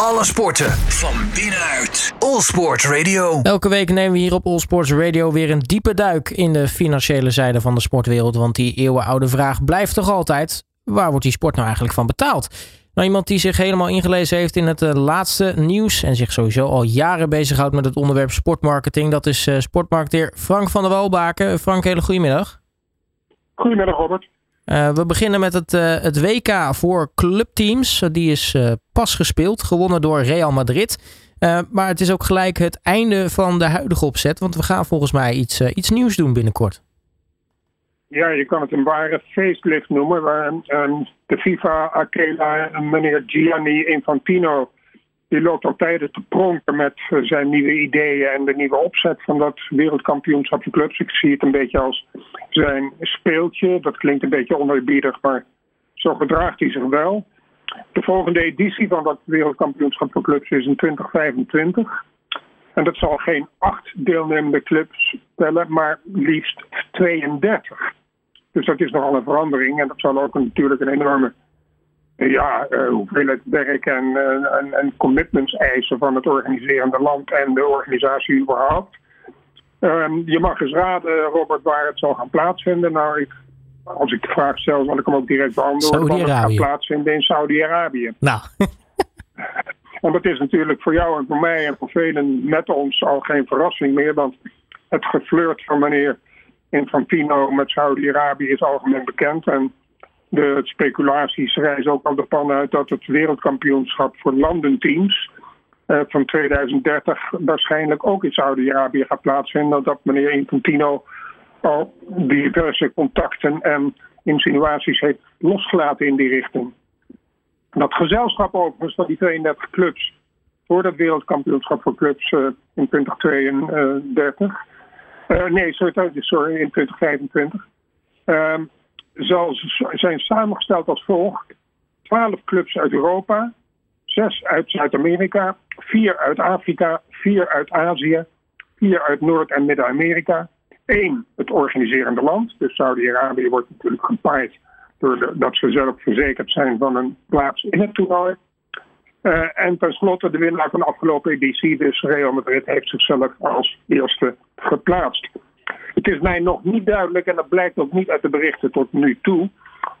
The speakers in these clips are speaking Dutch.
Alle sporten van binnenuit. All Sport Radio. Elke week nemen we hier op All Sports Radio weer een diepe duik in de financiële zijde van de sportwereld. Want die eeuwenoude vraag blijft toch altijd: waar wordt die sport nou eigenlijk van betaald? Nou, iemand die zich helemaal ingelezen heeft in het uh, laatste nieuws en zich sowieso al jaren bezighoudt met het onderwerp sportmarketing, dat is uh, sportmarketeer Frank van der Walbaken. Frank, hele goedemiddag. Goedemiddag, Robert. Uh, we beginnen met het, het WK voor clubteams. die is pas gespeeld, gewonnen door Real Madrid. maar het is ook gelijk het einde van de huidige opzet, want we gaan volgens mij iets, iets nieuws doen binnenkort. Ja, je kan het een ware facelift noemen. Waar um, de FIFA, Akela en meneer Gianni Infantino. Die loopt al tijden te pronken met uh, zijn nieuwe ideeën en de nieuwe opzet van dat wereldkampioenschap van clubs. Ik zie het een beetje als zijn speeltje. Dat klinkt een beetje oneerbiedig, maar zo gedraagt hij zich wel. De volgende editie van dat wereldkampioenschap van clubs is in 2025. En dat zal geen acht deelnemende clubs tellen, maar liefst 32. Dus dat is nogal een verandering. En dat zal ook natuurlijk een enorme ja, uh, hoeveelheid werk en, uh, en, en, commitments eisen van het organiserende land en de organisatie überhaupt. Um, je mag eens raden, Robert, waar het zal gaan plaatsvinden. Nou, ik, als ik de vraag stel, zal ik hem ook direct beantwoorden. Het gaat plaatsvinden in Saudi-Arabië. Nou. Want het is natuurlijk voor jou en voor mij en voor velen met ons al geen verrassing meer. Want het geflirt van meneer Infantino met Saudi-Arabië is algemeen bekend. En de speculaties reizen ook al de pan uit dat het wereldkampioenschap voor landenteams uh, van 2030 waarschijnlijk ook in Saudi-Arabië gaat plaatsvinden. Dat meneer Infantino al diverse contacten en insinuaties heeft losgelaten in die richting. Dat gezelschap overigens van die 32 clubs voor dat wereldkampioenschap voor clubs uh, in 2032. Uh, nee, sorry, sorry, in 2025. Uh, zal zijn samengesteld als volgt. 12 clubs uit Europa, 6 uit Zuid-Amerika, 4 uit Afrika, 4 uit Azië, 4 uit Noord- en Midden-Amerika. 1 het organiserende land, dus Saudi-Arabië wordt natuurlijk gepaard doordat ze zelf verzekerd zijn van een plaats in het toernooi. Uh, en tenslotte de winnaar van de afgelopen editie, dus Real Madrid, heeft zichzelf als eerste geplaatst. Het is mij nog niet duidelijk, en dat blijkt ook niet uit de berichten tot nu toe,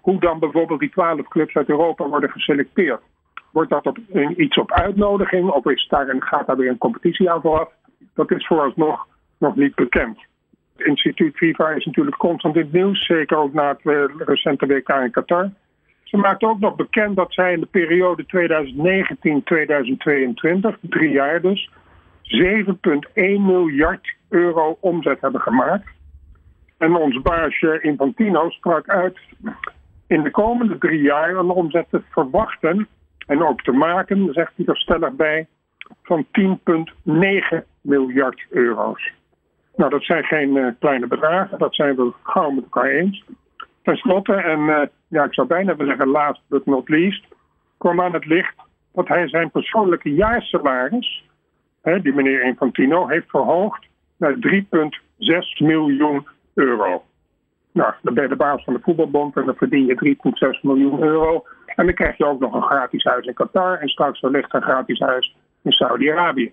hoe dan bijvoorbeeld die twaalf clubs uit Europa worden geselecteerd. Wordt dat op, iets op uitnodiging of is daar een, gaat daar weer een competitie aan vooraf? Dat is vooralsnog nog niet bekend. Het instituut FIFA is natuurlijk constant in het nieuws, zeker ook na het recente WK in Qatar. Ze maakt ook nog bekend dat zij in de periode 2019-2022, drie jaar dus, 7,1 miljard euro omzet hebben gemaakt. En ons baasje Infantino sprak uit in de komende drie jaar een omzet te verwachten en ook te maken, zegt hij er stellig bij, van 10,9 miljard euro's. Nou, dat zijn geen uh, kleine bedragen, dat zijn we gauw met elkaar eens. Ten slotte, en uh, ja, ik zou bijna willen zeggen last but not least, kwam aan het licht dat hij zijn persoonlijke jaarsalaris, hè, die meneer Infantino, heeft verhoogd naar 3,6 miljoen euro. Nou, dan ben je de baas van de voetbalbond en dan verdien je 3,6 miljoen euro. En dan krijg je ook nog een gratis huis in Qatar en straks wellicht een gratis huis in Saudi-Arabië.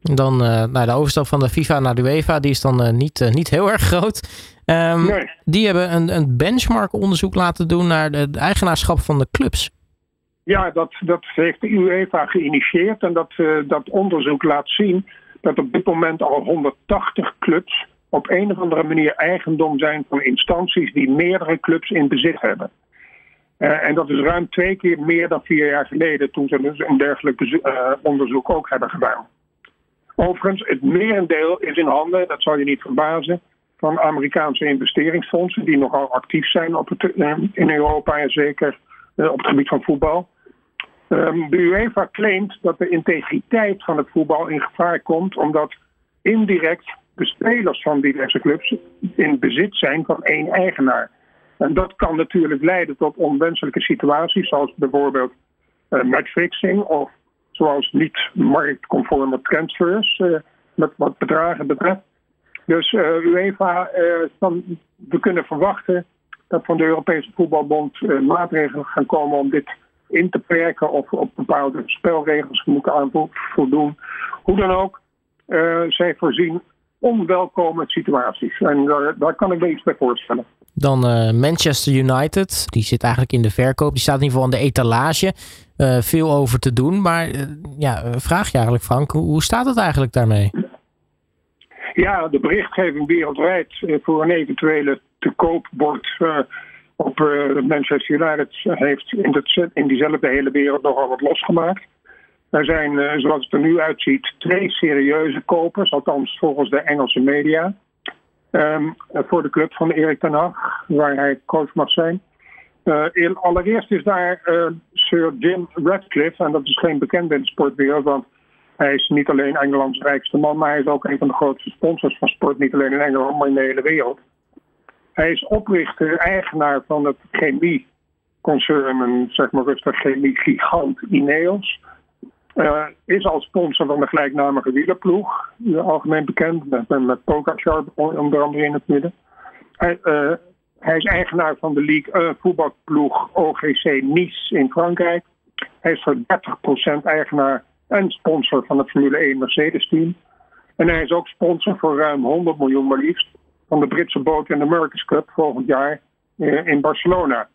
Dan uh, nou, de overstap van de FIFA naar de UEFA, die is dan uh, niet, uh, niet heel erg groot. Um, nee. Die hebben een, een benchmark onderzoek laten doen naar het eigenaarschap van de clubs. Ja, dat, dat heeft de UEFA geïnitieerd en dat, dat onderzoek laat zien dat op dit moment al 180 clubs op een of andere manier eigendom zijn van instanties die meerdere clubs in bezit hebben. en dat is ruim twee keer meer dan vier jaar geleden toen ze dus een dergelijk onderzoek ook hebben gedaan. Overigens, het merendeel is in handen, dat zal je niet verbazen, van Amerikaanse investeringsfondsen die nogal actief zijn op in Europa en zeker op het gebied van voetbal. De UEFA claimt dat de integriteit van het voetbal in gevaar komt omdat indirect de spelers van diverse clubs in bezit zijn van één eigenaar. En dat kan natuurlijk leiden tot onwenselijke situaties, zoals bijvoorbeeld matchfixing of zoals niet marktconforme transfers, uh, met wat bedragen betreft. Dus uh, UEFA, uh, we kunnen verwachten dat van de Europese Voetbalbond maatregelen gaan komen om dit in te perken of op bepaalde spelregels moeten aan voldoen. Hoe dan ook, uh, zij voorzien onwelkome situaties. En daar, daar kan ik me iets bij voorstellen. Dan uh, Manchester United, die zit eigenlijk in de verkoop. Die staat in ieder geval aan de etalage. Uh, veel over te doen. Maar ja, vraag je eigenlijk Frank, hoe staat het eigenlijk daarmee? Ja, de berichtgeving wereldwijd voor een eventuele te koop wordt op Manchester United heeft in, in diezelfde hele wereld nogal wat losgemaakt. Er zijn, uh, zoals het er nu uitziet, twee serieuze kopers, althans volgens de Engelse media. Um, voor de club van Erik ten Hag, waar hij coach mag zijn. Uh, allereerst is daar Sir Jim Radcliffe, en dat is geen bekende in de sportwereld, want hij is niet alleen Engelands rijkste man, maar hij is ook een van de grootste sponsors van sport, niet alleen in Engeland, maar in de hele wereld. Hij is oprichter, eigenaar van het chemieconcern, een zeg maar rustig chemie-gigant Ineos. Uh, is als sponsor van de gelijknamige wielerploeg, algemeen bekend, met, met onder andere in het midden. Hij, uh, hij is eigenaar van de League voetbalploeg OGC Nice in Frankrijk. Hij is voor 30% eigenaar en sponsor van het Formule 1 Mercedes-team. En hij is ook sponsor voor ruim 100 miljoen maar liefst van de Britse boot in de America's Cup volgend jaar in Barcelona.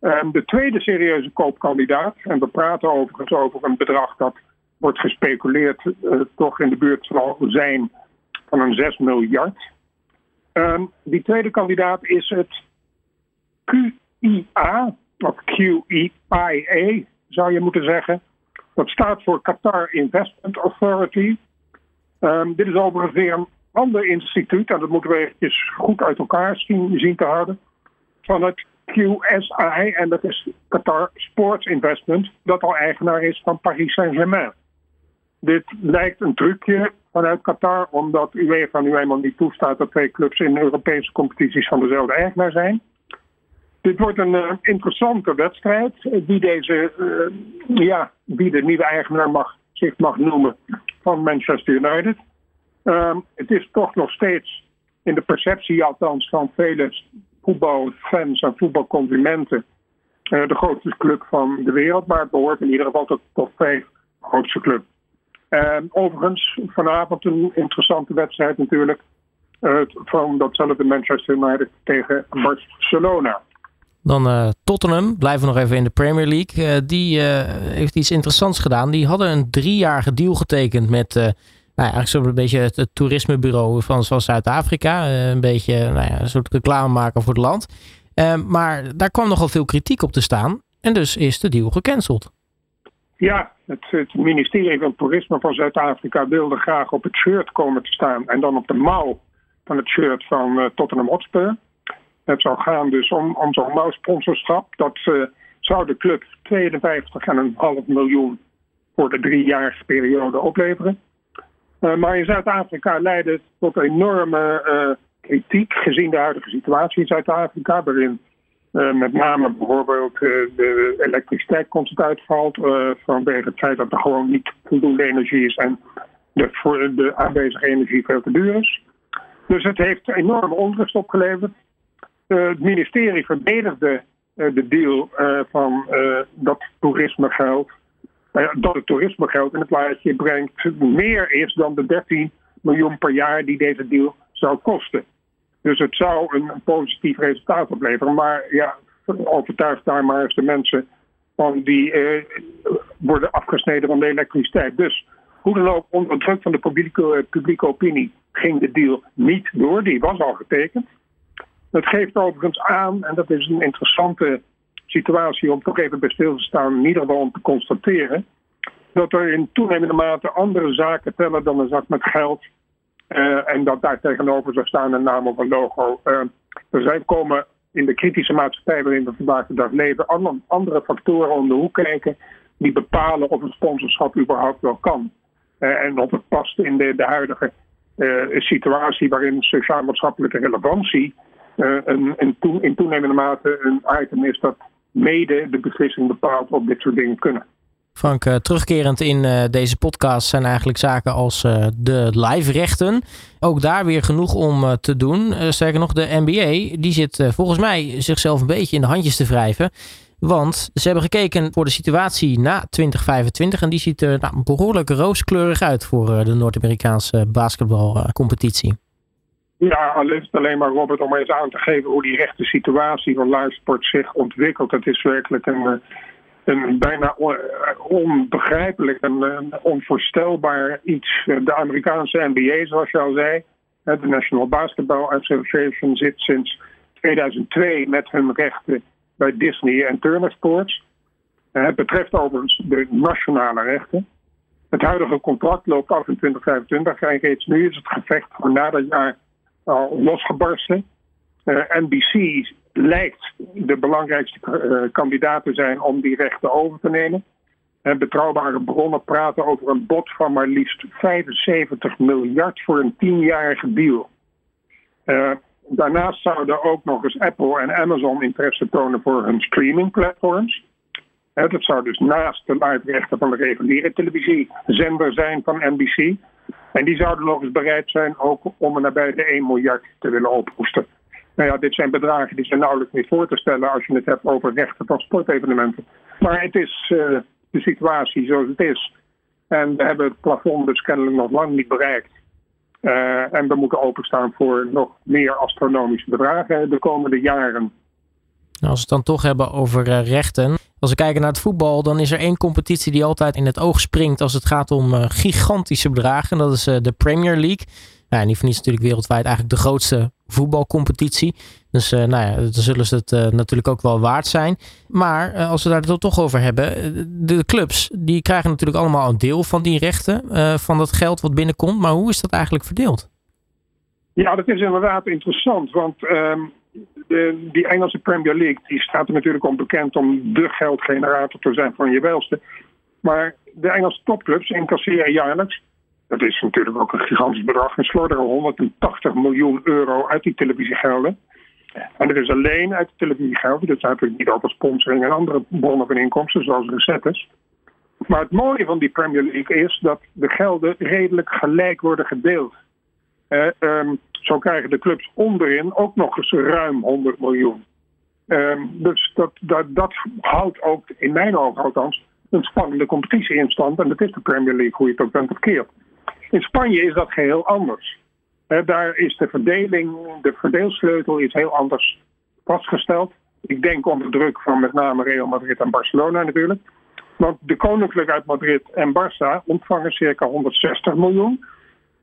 Um, de tweede serieuze koopkandidaat, en we praten overigens over een bedrag dat wordt gespeculeerd uh, toch in de buurt zal zijn van een 6 miljard. Um, die tweede kandidaat is het QIA, of QIA zou je moeten zeggen. Dat staat voor Qatar Investment Authority. Um, dit is overigens weer een ander instituut, en dat moeten we eventjes goed uit elkaar zien, zien te houden, van het QSI, en dat is Qatar Sports Investment, dat al eigenaar is van Paris Saint-Germain. Dit lijkt een trucje vanuit Qatar, omdat UEFA nu eenmaal niet toestaat dat twee clubs in Europese competities van dezelfde eigenaar zijn. Dit wordt een uh, interessante wedstrijd, wie, deze, uh, ja, wie de nieuwe eigenaar mag, zich mag noemen van Manchester United. Uh, het is toch nog steeds in de perceptie althans van vele voetbalfans en voetbalconsumenten uh, de grootste club van de wereld. Maar het behoort in ieder geval tot de top 5 grootste club. Uh, overigens, vanavond een interessante wedstrijd natuurlijk. Van datzelfde Manchester United tegen Barcelona. Dan uh, Tottenham, blijven we nog even in de Premier League. die heeft iets interessants gedaan. Die hadden een driejarige deal getekend met nou, eigenlijk zo'n beetje het, toerismebureau van Zuid-Afrika. Eh, een beetje nou ja, een soort reclame maken voor het land. Uh, maar daar kwam nogal veel kritiek op te staan. En dus is de deal gecanceld. Ja, het, het ministerie van Toerisme van Zuid-Afrika wilde graag op het shirt komen te staan. En dan op de mouw van het shirt van uh, Tottenham Hotspur. Het zou gaan dus om, om zo'n mouwsponsorschap. Dat uh, zou de club 52,5 miljoen voor de driejarige periode opleveren. Uh, maar in Zuid-Afrika leidde het tot enorme uh, kritiek gezien de huidige situatie in Zuid-Afrika, waarin uh, met name bijvoorbeeld de elektriciteit constant uitvalt vanwege het feit dat er gewoon niet voldoende energie is en de, voor de aanwezige energie veel te duur is. Dus het heeft enorme onrust opgeleverd. het ministerie verdedigde de deal van dat toerismegeld dat het toerismegeld in het plaatje brengt meer is dan de 13 miljoen per jaar die deze deal zou kosten. Dus het zou een, positief resultaat opleveren. Maar ja, overtuigd daar maar eens de mensen van die eh, worden afgesneden van de elektriciteit. Dus hoe dan ook, onder druk van de publieke, publieke opinie ging de deal niet door. Die was al getekend. Dat geeft overigens aan, en dat is een interessante situatie om toch even bij stil te staan, in ieder geval om te constateren, dat er in toenemende mate andere zaken tellen dan een zak met geld. Uh, en dat daar tegenover zou staan een naam of een logo. Uh, er zijn komen in de kritische maatschappij waarin we vandaag de dag leven andere factoren om de hoek kijken die bepalen of een sponsorschap überhaupt wel kan. Uh, en of het past in de, de huidige situatie waarin sociaal-maatschappelijke relevantie een, een in toenemende mate een item is dat mede de beslissing bepaalt of dit soort dingen kunnen. Frank, uh, terugkerend in uh, deze podcast zijn eigenlijk zaken als uh, de live-rechten. Ook daar weer genoeg om te doen. sterker nog, de NBA die zit volgens mij zichzelf een beetje in de handjes te wrijven. Want ze hebben gekeken voor de situatie na 2025 en die ziet er nou, behoorlijk rooskleurig uit voor de Noord-Amerikaanse basketbalcompetitie. Ja, alleen maar Robert om eens aan te geven hoe die rechte situatie van livesport zich ontwikkelt. Het is werkelijk een, een bijna onbegrijpelijk en onvoorstelbaar iets. De Amerikaanse NBA, zoals je al zei, de National Basketball Association zit sinds 2002 met hun rechten bij Disney en Turner Sports. Het betreft overigens de nationale rechten. Het huidige contract loopt af in 2025 en reeds nu is het gevecht voor na dat jaar al losgebarsten. Eh, NBC lijkt de belangrijkste uh, kandidaat te zijn om die rechten over te nemen. En betrouwbare bronnen praten over een bod van maar liefst 75 miljard voor een tienjarige deal. Daarnaast zouden ook nog eens Apple en Amazon interesse tonen voor hun streamingplatforms. Uh, dat zou dus naast de live-rechten van de reguliere televisiezender zijn van NBC. En die zouden nog eens bereid zijn ook om er nabij de 1 miljard te willen ophoesten. Nou ja, dit zijn bedragen die zijn nauwelijks niet voor te stellen als je het hebt over rechten van sportevenementen. Maar het is uh, de situatie zoals het is. En we hebben het plafond dus kennelijk nog lang niet bereikt. Uh, en we moeten openstaan voor nog meer astronomische bedragen de komende jaren. Nou, als we het dan toch hebben over uh, rechten. Als we kijken naar het voetbal, dan is er één competitie die altijd in het oog springt als het gaat om uh, gigantische bedragen. En dat is de Premier League. En die is natuurlijk wereldwijd eigenlijk de grootste voetbalcompetitie. Dus uh, nou ja, dan zullen ze het natuurlijk ook wel waard zijn. Maar als we daar het toch over hebben, de clubs die krijgen natuurlijk allemaal een deel van die rechten, van dat geld wat binnenkomt. Maar hoe is dat eigenlijk verdeeld? Ja, dat is inderdaad interessant, want ehm, de, die Engelse Premier League die staat er natuurlijk om bekend om de geldgenerator te zijn van je welste. Maar de Engelse topclubs incasseren jaarlijks dat is natuurlijk ook een gigantisch bedrag. En slorderen 180 miljoen euro uit die televisiegelden. En er is alleen uit de televisiegelden, dus natuurlijk niet over sponsoring en andere bronnen van inkomsten, zoals recettes. Maar het mooie van die Premier League is dat de gelden redelijk gelijk worden gedeeld. Um, zo krijgen de clubs onderin ook nog eens ruim 100 miljoen. Um, dus dat, dat, dat houdt ook, in mijn ogen althans, een spannende competitie in stand. En dat is de Premier League, hoe je het ook bent of keert. In Spanje is dat geheel anders. daar is de verdeling, de verdeelsleutel is heel anders vastgesteld. Ik denk onder druk van met name Real Madrid en Barcelona natuurlijk. Want de Koninklijk uit Madrid en Barça ontvangen circa 160 miljoen.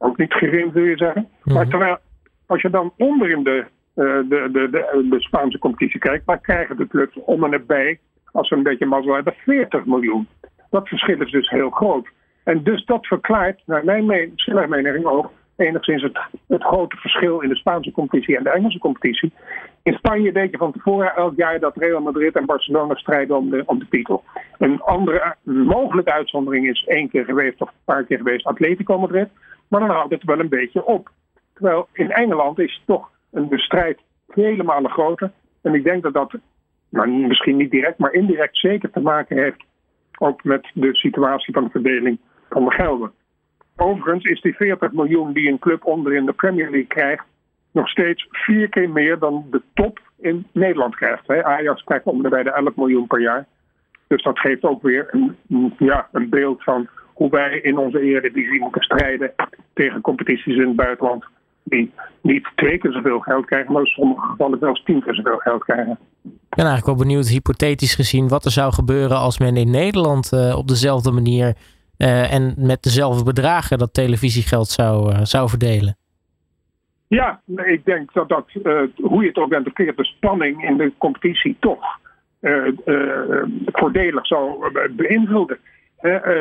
Ook niet gering, wil je zeggen. Mhm. Maar terwijl, als je dan onder in de, uh, de, de, de, de, Spaanse competitie kijkt, waar krijgen de clubs om en nabij, als ze een beetje mazzel hebben, 40 miljoen. Dat verschil is dus heel groot. En dus dat verklaart, naar mijn mening ook, enigszins het, het grote verschil in de Spaanse competitie en de Engelse competitie. In Spanje denk je van tevoren elk jaar dat Real Madrid en Barcelona strijden om de, om de titel. Een andere mogelijke uitzondering is één keer geweest of een paar keer geweest Atletico Madrid. Maar dan houdt het wel een beetje op. Terwijl in Engeland is toch een, strijd vele malen groter. En ik denk dat dat, nou, misschien niet direct, maar indirect zeker te maken heeft ook met de situatie van de verdeling van de gelden. Overigens is die 40 miljoen die een club onderin de Premier League krijgt, nog steeds vier keer meer dan de top in Nederland krijgt. Ajax krijgt om bij de 11 miljoen per jaar. Dus dat geeft ook weer een, ja, een beeld van hoe wij in onze eredivisie moeten strijden tegen competities in het buitenland. Die niet twee keer zoveel geld krijgen, maar in sommige gevallen zelfs tien keer zoveel geld krijgen. Ik ben eigenlijk wel benieuwd, hypothetisch gezien, wat er zou gebeuren als men in Nederland uh, op dezelfde manier uh, en met dezelfde bedragen dat televisiegeld zou, uh, zou verdelen. Ja, ik denk dat dat, hoe je het ook bent verkeerd, de spanning in de competitie toch voordelig zou beïnvloeden.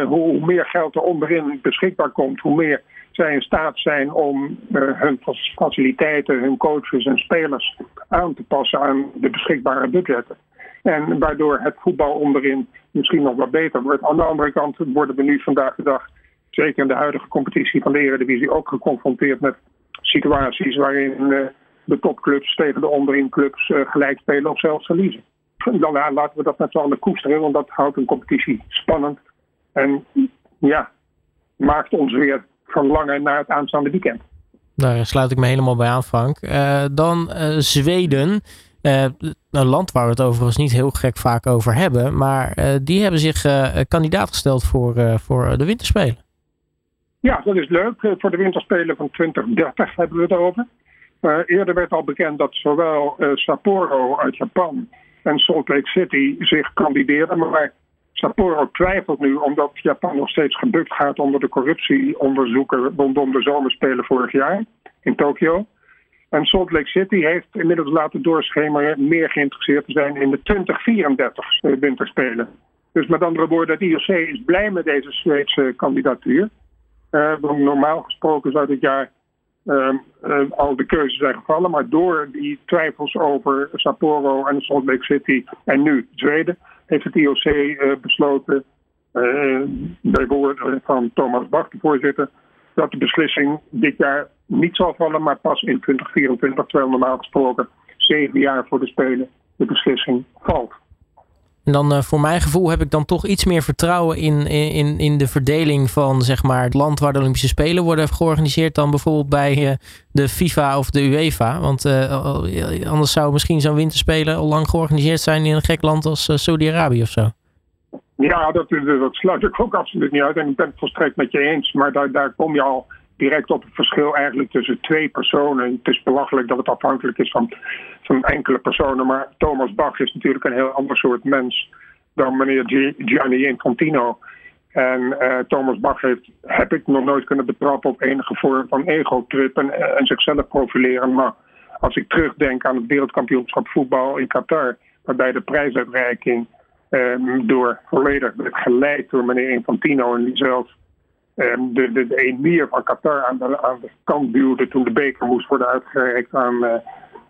Hoe meer geld er onderin beschikbaar komt, hoe meer zij in staat zijn om hun faciliteiten, hun coaches en spelers aan te passen aan de beschikbare budgetten. En waardoor het voetbal onderin misschien nog wat beter wordt. Aan de andere kant worden we nu vandaag de dag, zeker in de huidige competitie van de Eredivisie, ook geconfronteerd met situaties waarin uh, de topclubs tegen de onderin clubs uh, gelijk spelen of zelfs verliezen. Dan laten we dat met z'n allen koesteren, want dat houdt een competitie spannend. En ja, maakt ons weer verlangen naar het aanstaande weekend. Daar sluit ik me helemaal bij aan, Frank. dan Zweden. een land waar we het overigens niet heel gek vaak over hebben. Maar die hebben zich kandidaat gesteld voor, voor de winterspelen. Ja, dat is leuk. Voor de winterspelen van 2030 hebben we het over. eerder werd al bekend dat zowel Sapporo uit Japan en Salt Lake City zich kandideerden. Maar Sapporo twijfelt nu omdat Japan nog steeds gebukt gaat onder de corruptieonderzoeken rondom de zomerspelen vorig jaar in Tokio. En Salt Lake City heeft inmiddels laten doorschemeren meer geïnteresseerd te zijn in de 2034 winterspelen. Dus met andere woorden, het IOC is blij met deze Zweedse kandidatuur. Uh, normaal gesproken zou dit jaar uh, uh, al de keuzes zijn gevallen, maar door die twijfels over Sapporo en Salt Lake City en nu Zweden, heeft het IOC uh, besloten, uh, bij woorden van Thomas Bach, de voorzitter, dat de beslissing dit jaar niet zal vallen, maar pas in 2024, terwijl normaal gesproken zeven jaar voor de Spelen de beslissing valt. En dan uh, voor mijn gevoel heb ik dan toch iets meer vertrouwen in, in, in de verdeling van zeg maar, het land waar de Olympische Spelen worden georganiseerd dan bijvoorbeeld bij uh, de FIFA of de UEFA. Want uh, anders zou misschien zo'n winterspelen al lang georganiseerd zijn in een gek land als Saudi-Arabië of zo. Ja, dat, dat sluit ik ook absoluut niet uit. En ik ben het volstrekt met je eens. Maar daar, daar kom je al direct op het verschil eigenlijk tussen twee personen. Het is belachelijk dat het afhankelijk is van, van enkele personen. Maar Thomas Bach is natuurlijk een heel ander soort mens dan meneer Gianni Infantino. En uh, Thomas Bach heeft, heb ik nog nooit kunnen betrappen op enige vorm van ego-trip en, en zichzelf profileren. Maar als ik terugdenk aan het wereldkampioenschap voetbal in Qatar, waarbij de prijsuitreiking um, door volledig geleid door meneer Infantino en die zelf de, de, de emir van Qatar aan de, aan de kant duwde toen de beker moest worden uitgereikt aan, uh,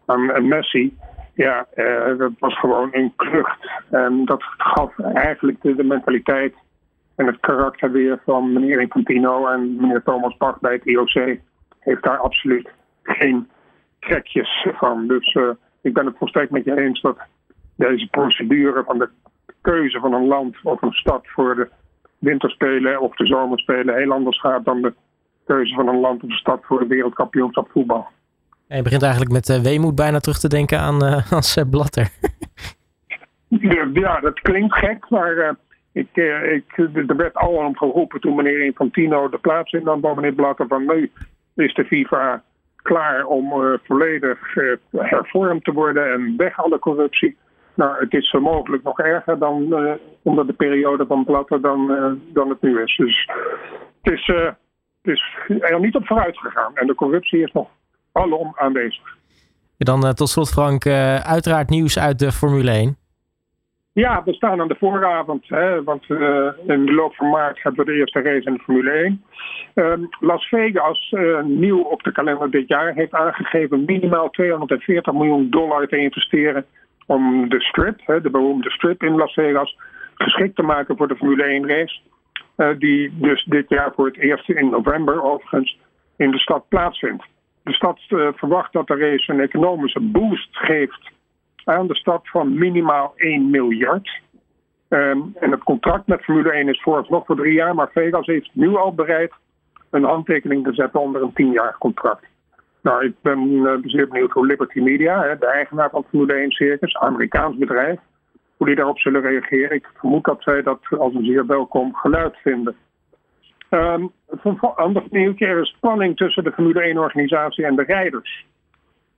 aan Messi. Ja, uh, dat was gewoon een klucht. En dat gaf eigenlijk de, mentaliteit en het karakter weer van meneer Infantino en meneer Thomas Bach bij het IOC. Heeft daar absoluut geen trekjes van. Dus uh, ik ben het volstrekt met je eens dat deze procedure van de keuze van een land of een stad voor de winterspelen of de zomerspelen heel anders gaat dan de keuze van een land of een stad voor de wereldkampioenschap voetbal. je begint eigenlijk met uh, weemoed bijna terug te denken aan, uh, aan Sepp Blatter. ja, dat klinkt gek, maar uh, ik, ik, er werd al om geroepen toen meneer Infantino de plaats in dan meneer Blatter van nu is de FIFA klaar om volledig hervormd te worden en weg alle corruptie. Nou, het is zo mogelijk nog erger dan uh, onder de periode van Blatter dan, uh, dan het nu is. Dus het is, uh, het is er niet op vooruit gegaan. En de corruptie is nog alom aanwezig. Dan tot slot Frank, uiteraard nieuws uit de Formule 1. Ja, we staan aan de vooravond. Hè, want in de loop van maart hebben we de eerste race in de Formule 1. Ehm, Las Vegas, nieuw op de kalender dit jaar, heeft aangegeven minimaal 240 miljoen dollar te investeren om de strip, de beroemde strip in Las Vegas, geschikt te maken voor de Formule 1 race. Uh, die dus dit jaar voor het eerst in november overigens in de stad plaatsvindt. De stad uh, verwacht dat de race een economische boost geeft aan de stad van minimaal 1 miljard. Um, en het contract met Formule 1 is vooralsnog voor drie jaar, maar Vegas heeft nu al bereid een handtekening te zetten onder een tienjarig contract. Nou, ik ben uh, zeer benieuwd hoe Liberty Media, hè, de eigenaar van Formule 1 Circus, Amerikaans bedrijf, hoe die daarop zullen reageren. Ik vermoed dat zij dat als een zeer welkom geluid vinden. Um, een ander nieuwtje, er is spanning tussen de Formule 1-organisatie en de rijders.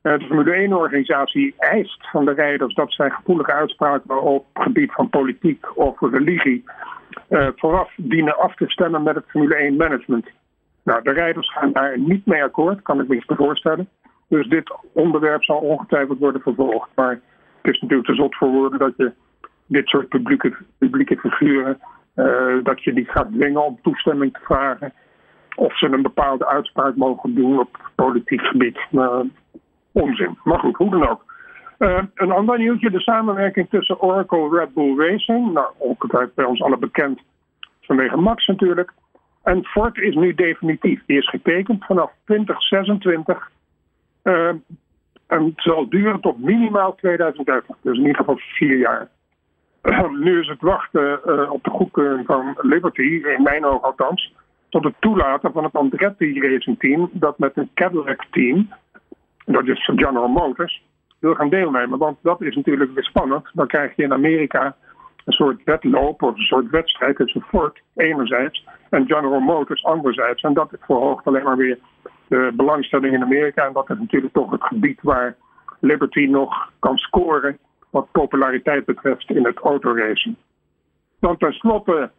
Uh, de Formule 1-organisatie eist van de rijders dat zij gevoelige uitspraken op het gebied van politiek of religie uh, vooraf dienen af te stemmen met het Formule 1-management. Nou, de rijders gaan daar niet mee akkoord, kan ik me niet voorstellen. Dus dit onderwerp zal ongetwijfeld worden vervolgd. Maar het is natuurlijk te zot voor woorden dat je dit soort publieke, publieke figuren, uh, dat je die gaat dwingen om toestemming te vragen. Of ze een bepaalde uitspraak mogen doen op politiek gebied. Uh, onzin. Maar goed, hoe dan ook. Uh, een ander nieuwtje, de samenwerking tussen Oracle en Red Bull Racing. Nou, ongetwijfeld bij ons alle bekend vanwege Max natuurlijk. En Ford is nu definitief. Die is getekend vanaf 2026. Uh, en het zal duren tot minimaal 2030. Dus in ieder geval vier jaar. Nu is het wachten uh, op de goedkeuring van Liberty, in mijn ogen althans, tot het toelaten van het Andretti Racing Team, dat met een Cadillac team, dat is General Motors, wil gaan deelnemen. Want dat is natuurlijk weer spannend. Dan krijg je in Amerika een soort wedloop of een soort wedstrijd tussen Ford enerzijds en General Motors anderzijds. En dat verhoogt alleen maar weer de belangstelling in Amerika. En dat is natuurlijk toch het gebied waar Liberty nog kan scoren wat populariteit betreft in het autoracen. Dan tenslotte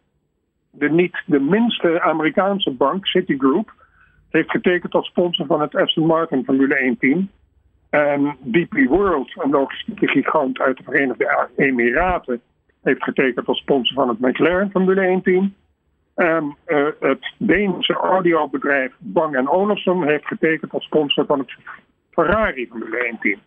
de niet de minste Amerikaanse bank, Citigroup, heeft getekend als sponsor van het Aston Martin Formule 1 team. En DP World, een logistieke gigant uit de Verenigde Emiraten, heeft getekend als sponsor van het McLaren Formule 1 team. En uh, het Deense audiobedrijf Bang Olufsen heeft getekend als sponsor van het Ferrari Formule 1 team.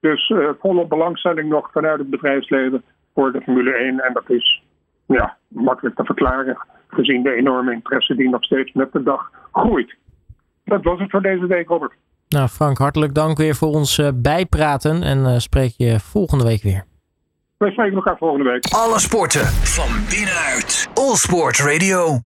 Dus uh, volop belangstelling nog vanuit het bedrijfsleven voor de Formule 1. En dat is ja, makkelijk te verklaren gezien de enorme interesse die nog steeds met de dag groeit. Dat was het voor deze week, Robert. Nou, Frank, hartelijk dank weer voor ons uh, bijpraten en uh, spreek je volgende week weer. Wij spreken elkaar volgende week. Alle sporten van binnenuit. All Sport Radio.